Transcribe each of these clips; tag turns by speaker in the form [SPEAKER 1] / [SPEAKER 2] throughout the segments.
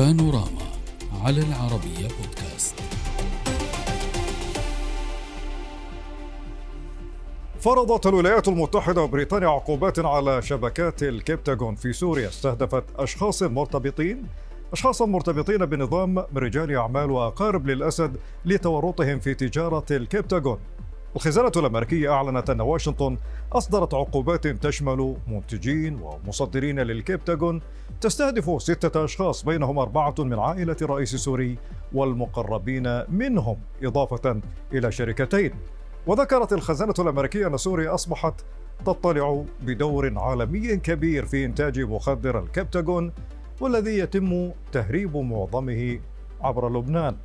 [SPEAKER 1] بانوراما على العربية بودكاست.
[SPEAKER 2] فرضت الولايات المتحدة وبريطانيا عقوبات على شبكات الكبتاغون في سوريا. استهدفت أشخاص مرتبطين أشخاصا مرتبطين بنظام من رجال أعمال وأقارب للأسد لتورطهم في تجارة الكبتاغون. الخزانة الأمريكية أعلنت أن واشنطن أصدرت عقوبات تشمل منتجين ومصدرين للكبتاغون تستهدف ستة أشخاص بينهم أربعة من عائلة رئيس سوري والمقربين منهم إضافة إلى شركتين. وذكرت الخزانة الأمريكية أن سوريا أصبحت تطلع بدور عالمي كبير في إنتاج مخدر الكبتاغون والذي يتم تهريب معظمه عبر لبنان.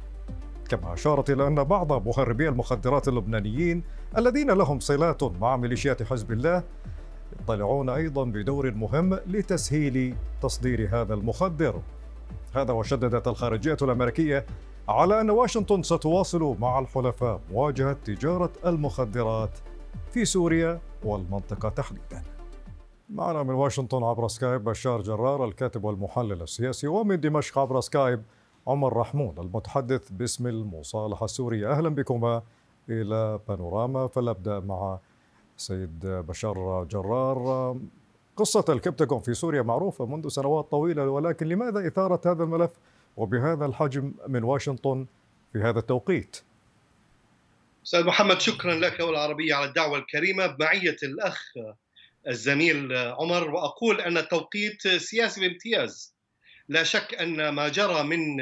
[SPEAKER 2] كما أشارت إلى أن بعض مهربي المخدرات اللبنانيين الذين لهم صلات مع ميليشيات حزب الله يطلعون أيضا بدور مهم لتسهيل تصدير هذا المخدر. هذا وشددت الخارجية الأمريكية على أن واشنطن ستواصل مع الحلفاء مواجهة تجارة المخدرات في سوريا والمنطقة تحديدا. معنا من واشنطن عبر سكايب بشار جرار الكاتب والمحلل السياسي ومن دمشق عبر سكايب عمر رحمون المتحدث باسم المصالحة السورية. أهلا بكما إلى بانوراما. فلابدأ مع سيد بشار جرار. قصة الكبتاغون في سوريا معروفة منذ سنوات طويلة ولكن لماذا إثارة هذا الملف وبهذا الحجم من واشنطن في هذا التوقيت؟
[SPEAKER 3] أستاذ محمد شكرا لك والعربية على الدعوة الكريمة. بمعية الأخ الزميل عمر وأقول أن التوقيت سياسي بامتياز. لا شك أن ما جرى من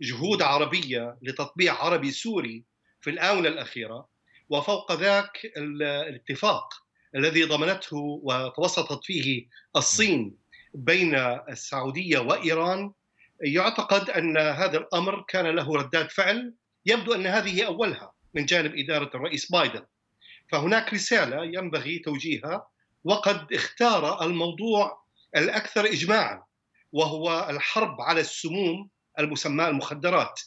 [SPEAKER 3] جهود عربية لتطبيع عربي سوري في الآونة الأخيرة وفوق ذاك الاتفاق الذي ضمنته وتوسطت فيه الصين بين السعودية وإيران يعتقد أن هذا الأمر كان له ردات فعل يبدو أن هذه أولها من جانب إدارة الرئيس بايدن. فهناك رسالة ينبغي توجيهها وقد اختار الموضوع الأكثر اجماعا. وهو الحرب على السموم المسماة المخدرات.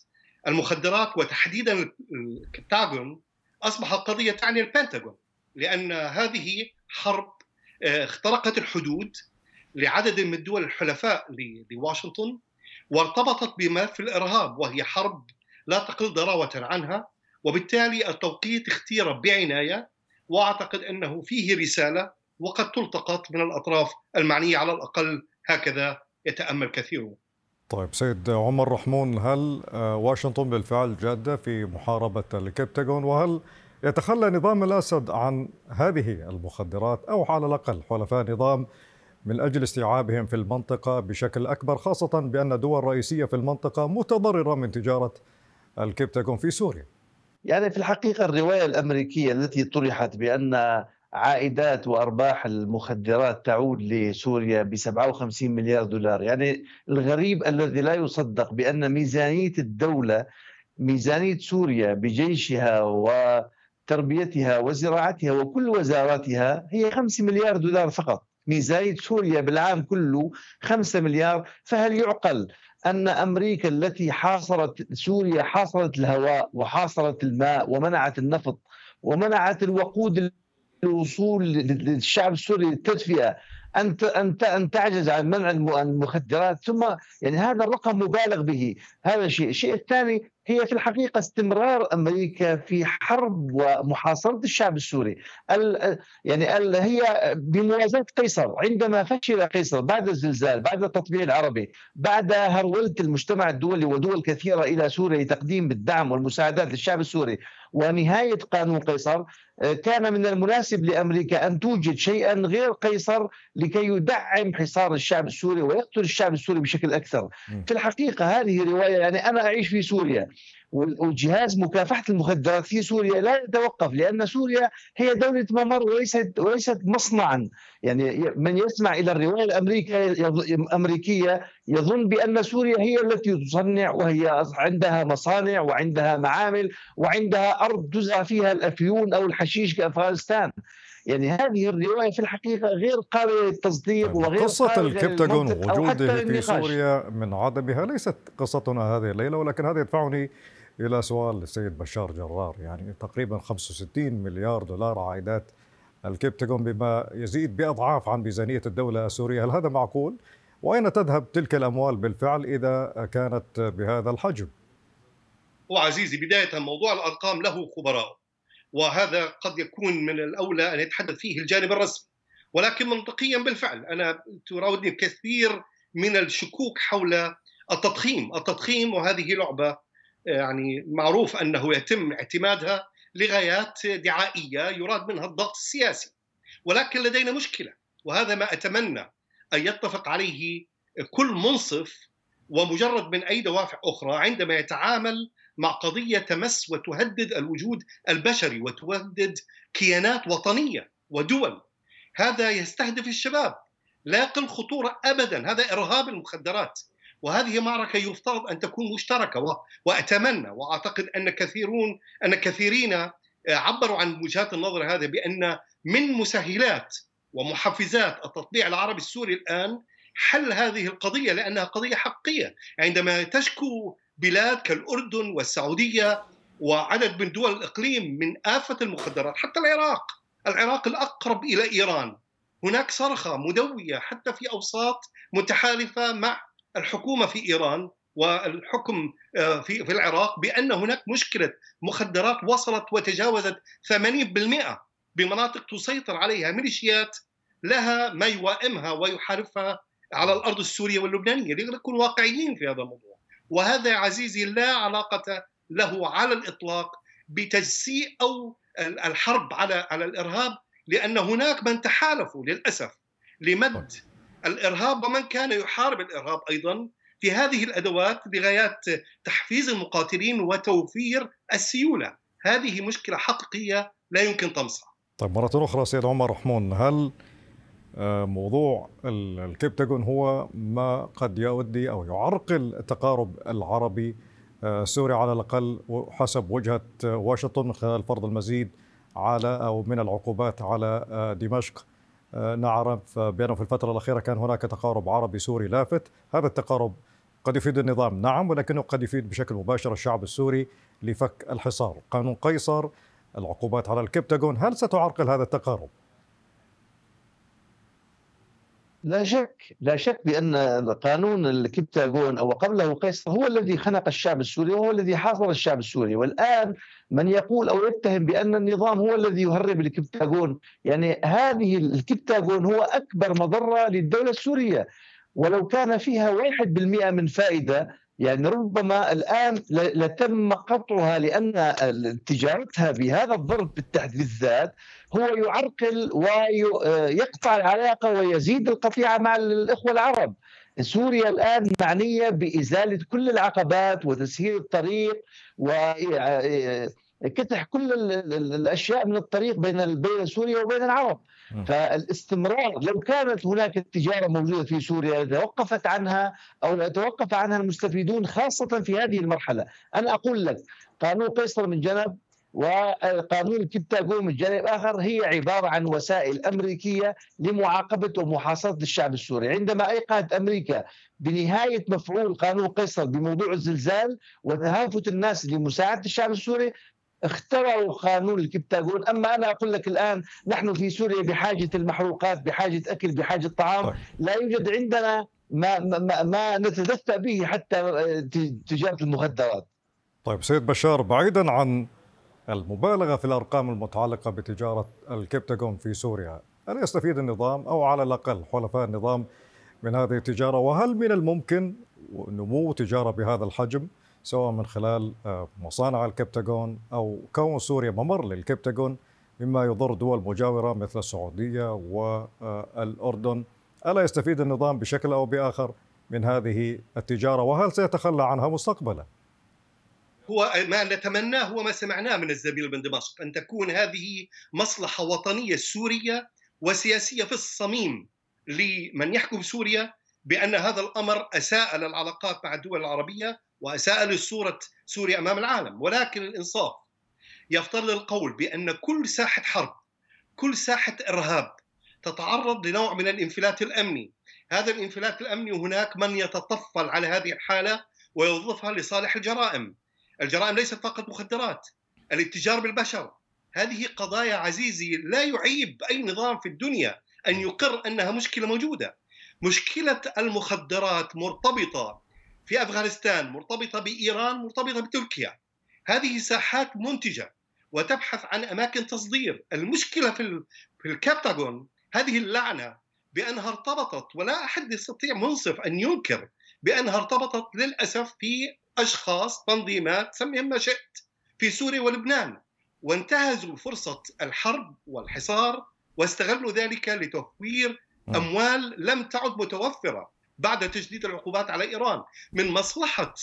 [SPEAKER 3] المخدرات وتحديدا الكبتاغون اصبحت قضيه تعني البنتاغون لأن هذه حرب آه، اخترقت الحدود لعدد من الدول الحلفاء لواشنطن وارتبطت بملف الإرهاب وهي حرب لا تقل ضراوة عنها وبالتالي التوقيت اختير بعناية وأعتقد أنه فيه رسالة وقد تلتقط من الأطراف المعنية على الأقل هكذا يتأمل كثيرون.
[SPEAKER 2] طيب سيد عمر رحمون هل آه، واشنطن بالفعل جادة في محاربة الكبتاغون وهل يتخلى نظام الأسد عن هذه المخدرات أو على الأقل حلفاء نظام من أجل استيعابهم في المنطقة بشكل أكبر خاصة بأن دول رئيسيه في المنطقة متضررة من تجارة الكبتاغون في سوريا.
[SPEAKER 4] يعني في الحقيقة الرواية الأمريكية التي طرحت بأن عائدات وأرباح المخدرات تعود لسوريا ب 57 مليار دولار، يعني الغريب الذي لا يصدق بأن ميزانية الدولة ميزانية سوريا بجيشها وتربيتها وزراعتها وكل وزاراتها هي 5 مليار دولار فقط. ميزانية سوريا بالعام كله 5 مليار فهل يعقل أن أمريكا التي حاصرت سوريا حاصرت الهواء وحاصرت الماء ومنعت النفط ومنعت الوقود الوصول للشعب السوري للتدفئة أن أن أن تعجز عن منع المخدرات ثم يعني هذا الرقم مبالغ به. هذا شيء. الشيء الثاني هي في الحقيقة استمرار أمريكا في حرب ومحاصرة الشعب السوري. ال يعني ال هي بموازاة قيصر. عندما فشل قيصر بعد الزلزال بعد التطبيع العربي بعد هرولة المجتمع الدولي ودول كثيرة إلى سوريا لتقديم الدعم والمساعدات للشعب السوري ونهاية قانون قيصر كان من المناسب لأمريكا أن توجد شيئا غير قيصر لكي يدعم حصار الشعب السوري ويقتل الشعب السوري بشكل أكثر. في الحقيقة هذه رواية يعني أنا أعيش في سوريا. وجهاز مكافحة المخدرات في سوريا لا يتوقف لأن سوريا هي دولة ممر وليست وليست مصنعا. يعني من يسمع إلى الرواية الأمريكية الامريكيه يظن بأن سوريا هي التي تصنع وهي عندها مصانع وعندها معامل وعندها أرض تزرع فيها الأفيون أو الحشيش كأفغانستان. يعني هذه الرواية في الحقيقة غير قابلة للتصديق
[SPEAKER 2] طيب، وغير قصة الكبتاغون وجوده في سوريا من عدمها ليست قصتنا هذه الليلة ولكن هذا يدفعني إلى سؤال السيد بشار جرار. يعني تقريبا 65 مليار دولار عائدات الكبتاغون بما يزيد بأضعاف عن ميزانية الدولة السورية، هل هذا معقول؟ وأين تذهب تلك الأموال بالفعل إذا كانت بهذا الحجم؟
[SPEAKER 3] وعزيزي بداية موضوع الأرقام له خبراء. وهذا قد يكون من الأولى أن يتحدث فيه الجانب الرسمي. ولكن منطقيا بالفعل أنا تراودني كثير من الشكوك حول التضخيم. التضخيم وهذه لعبة يعني معروف أنه يتم اعتمادها لغايات دعائية يراد منها الضغط السياسي. ولكن لدينا مشكلة وهذا ما أتمنى أن يتفق عليه كل منصف ومجرد من أي دوافع أخرى عندما يتعامل مع قضية تمس وتهدد الوجود البشري وتهدد كيانات وطنية ودول. هذا يستهدف الشباب. لا يقل خطورة أبدا. هذا إرهاب المخدرات. وهذه معركة يفترض أن تكون مشتركة وأتمنى وأعتقد أن كثيرون أن كثيرين آه، عبروا عن وجهات النظر هذه بأن من مسهلات ومحفزات التطبيع العربي السوري الآن حل هذه القضية لأنها قضية حقيقية. عندما تشكو بلاد كالأردن والسعودية وعدد من دول الإقليم من آفة المخدرات حتى العراق. العراق الأقرب إلى إيران. هناك صرخة مدوية حتى في أوساط متحالفة مع الحكومة في إيران والحكم آه، في في العراق بأن هناك مشكلة مخدرات وصلت وتجاوزت 80% بمناطق تسيطر عليها ميليشيات لها ما يوائمها ويحاربها على الأرض السورية واللبنانية. لنكون واقعيين في هذا الموضوع. وهذا يا عزيزي لا علاقة له على الإطلاق بتجسيء أو الحرب على على الإرهاب لأن هناك من تحالفوا للأسف لمد الإرهاب ومن كان يحارب الإرهاب أيضا في هذه الأدوات لغايات تحفيز المقاتلين وتوفير السيولة، هذه مشكلة حقيقية لا يمكن طمسها.
[SPEAKER 2] طيب مرة أخرى سيد عمر رحمون هل موضوع الكبتاغون هو ما قد يؤدي أو يعرقل التقارب العربي السوري آه، على الأقل حسب وجهة واشنطن من خلال فرض المزيد على أو من العقوبات على آه، دمشق. آه، نعرف بأنه في الفترة الأخيرة كان هناك تقارب عربي سوري لافت. هذا التقارب قد يفيد النظام نعم ولكنه قد يفيد بشكل مباشر الشعب السوري لفك الحصار. قانون قيصر العقوبات على الكبتاغون هل ستعرقل هذا التقارب؟
[SPEAKER 4] لا شك لا شك بأن قانون الكبتاغون أو قبله قيصر هو الذي خنق الشعب السوري وهو الذي حاصر الشعب السوري. والآن من يقول أو يتهم بأن النظام هو الذي يهرب الكبتاغون يعني هذه الكبتاغون هو أكبر مضرة للدولة السورية. ولو كان فيها 1% من فائدة يعني ربما الآن لتم قطعها لأن تجارتها بهذا الضرب بالذات هو يعرقل ويقطع العلاقة ويزيد القطيعة مع الإخوة العرب. سوريا الآن معنية بإزالة كل العقبات وتسهيل الطريق وكتح كل الأشياء من الطريق بين بين سوريا وبين العرب. فالاستمرار لو كانت هناك التجارة موجودة في سوريا توقفت عنها أو توقف عنها المستفيدون خاصة في هذه المرحلة، أنا أقول لك قانون قيصر من جنب وقانون الكبتاغون من جانب آخر هي عبارة عن وسائل أمريكية لمعاقبة ومحاصرة الشعب السوري، عندما أيقنت أمريكا بنهاية مفعول قانون قيصر بموضوع الزلزال وتهافت الناس لمساعدة الشعب السوري اخترعوا قانون الكبتاغون أما أنا أقول لك الآن نحن في سوريا بحاجة المحروقات بحاجة أكل بحاجة طعام طيب. لا يوجد عندنا ما ما, ما نتدفى به حتى تجارة المخدرات.
[SPEAKER 2] طيب سيد بشار بعيدا عن المبالغة في الأرقام المتعلقة بتجارة الكبتاغون في سوريا هل يستفيد النظام أو على الأقل حلفاء النظام من هذه التجارة؟ وهل من الممكن نمو تجارة بهذا الحجم؟ سواء من خلال آه، مصانع الكبتاغون أو كون سوريا ممر للكبتاغون مما يضر دول مجاورة مثل السعودية والأردن ألا يستفيد النظام بشكل أو بآخر من هذه التجارة وهل سيتخلى عنها مستقبلا؟
[SPEAKER 3] هو ما نتمناه هو ما سمعناه من الزميل بن دمشق أن تكون هذه مصلحة وطنية سورية وسياسية في الصميم لمن يحكم سوريا بأن هذا الأمر أساء للعلاقات مع الدول العربية وأساء لصورة سوريا أمام العالم ولكن الإنصاف يفترض القول بأن كل ساحة حرب كل ساحة إرهاب تتعرض لنوع من الانفلات الأمني. هذا الانفلات الأمني هناك من يتطفل على هذه الحالة ويوظفها لصالح الجرائم. الجرائم ليست فقط مخدرات الاتجار بالبشر. هذه قضايا عزيزي لا يعيب أي نظام في الدنيا أن يقر أنها مشكلة موجودة. مشكلة المخدرات مرتبطة في أفغانستان مرتبطة بإيران مرتبطة بتركيا. هذه ساحات منتجة وتبحث عن أماكن تصدير. المشكلة في في الكابتاغون هذه اللعنة بأنها ارتبطت ولا أحد يستطيع منصف أن ينكر بأنها ارتبطت للأسف في أشخاص تنظيمات سميهم ما شئت في سوريا ولبنان. وانتهزوا فرصة الحرب والحصار واستغلوا ذلك لتوفير أموال لم تعد متوفرة. بعد تجديد العقوبات على إيران من مصلحة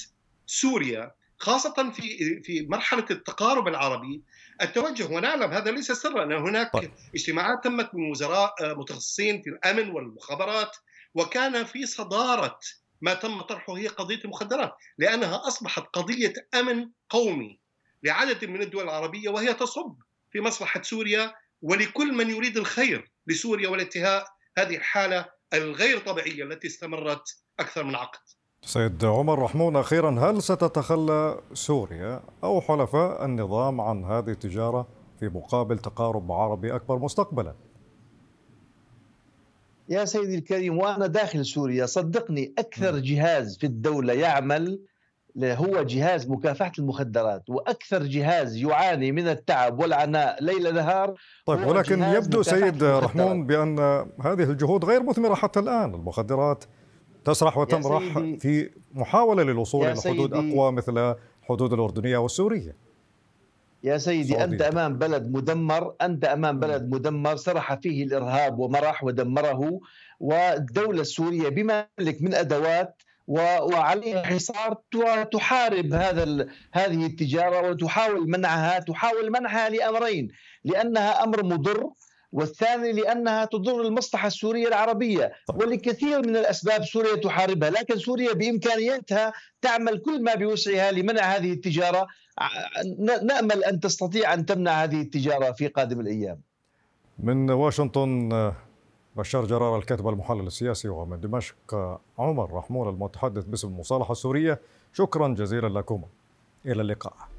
[SPEAKER 3] سوريا خاصة في في مرحلة التقارب العربي التوجه ونعلم هذا ليس سرا أن هناك طيب. اجتماعات تمت من وزراء متخصصين في الأمن والمخابرات وكان في صدارة ما تم طرحه هي قضية المخدرات لأنها أصبحت قضية أمن قومي لعدد من الدول العربية وهي تصب في مصلحة سوريا ولكل من يريد الخير لسوريا والانتهاء هذه الحالة الغير طبيعية التي استمرت أكثر من عقد
[SPEAKER 2] سيد عمر رحمون أخيرا هل ستتخلى سوريا أو حلفاء النظام عن هذه التجارة في مقابل تقارب عربي أكبر مستقبلا؟
[SPEAKER 4] يا سيدي الكريم وأنا داخل سوريا صدقني أكثر جهاز في الدولة يعمل هو جهاز مكافحة المخدرات وأكثر جهاز يعاني من التعب والعناء ليل نهار
[SPEAKER 2] طيب ولكن يبدو سيد رحمون بأن هذه الجهود غير مثمرة حتى الآن. المخدرات تسرح وتمرح في محاولة للوصول إلى حدود أقوى مثل حدود الأردنية والسورية.
[SPEAKER 4] يا سيدي. أنت أمام بلد مدمر أنت أمام بلد مدمر سرح فيه الإرهاب ومرح ودمره والدولة السورية بما من أدوات وعليها حصار تحارب هذا هذه التجارة وتحاول منعها تحاول منعها لأمرين لأنها أمر مضر والثاني لأنها تضر المصلحة السورية العربية. ولكثير من الأسباب سوريا تحاربها لكن سوريا بإمكانياتها تعمل كل ما بوسعها لمنع هذه التجارة. نأمل أن تستطيع أن تمنع هذه التجارة في قادم الأيام.
[SPEAKER 2] من واشنطن بشار جرار الكاتب المحلل السياسي ومن دمشق عمر رحمون المتحدث باسم المصالحة السورية شكرا جزيلا لكم. إلى اللقاء.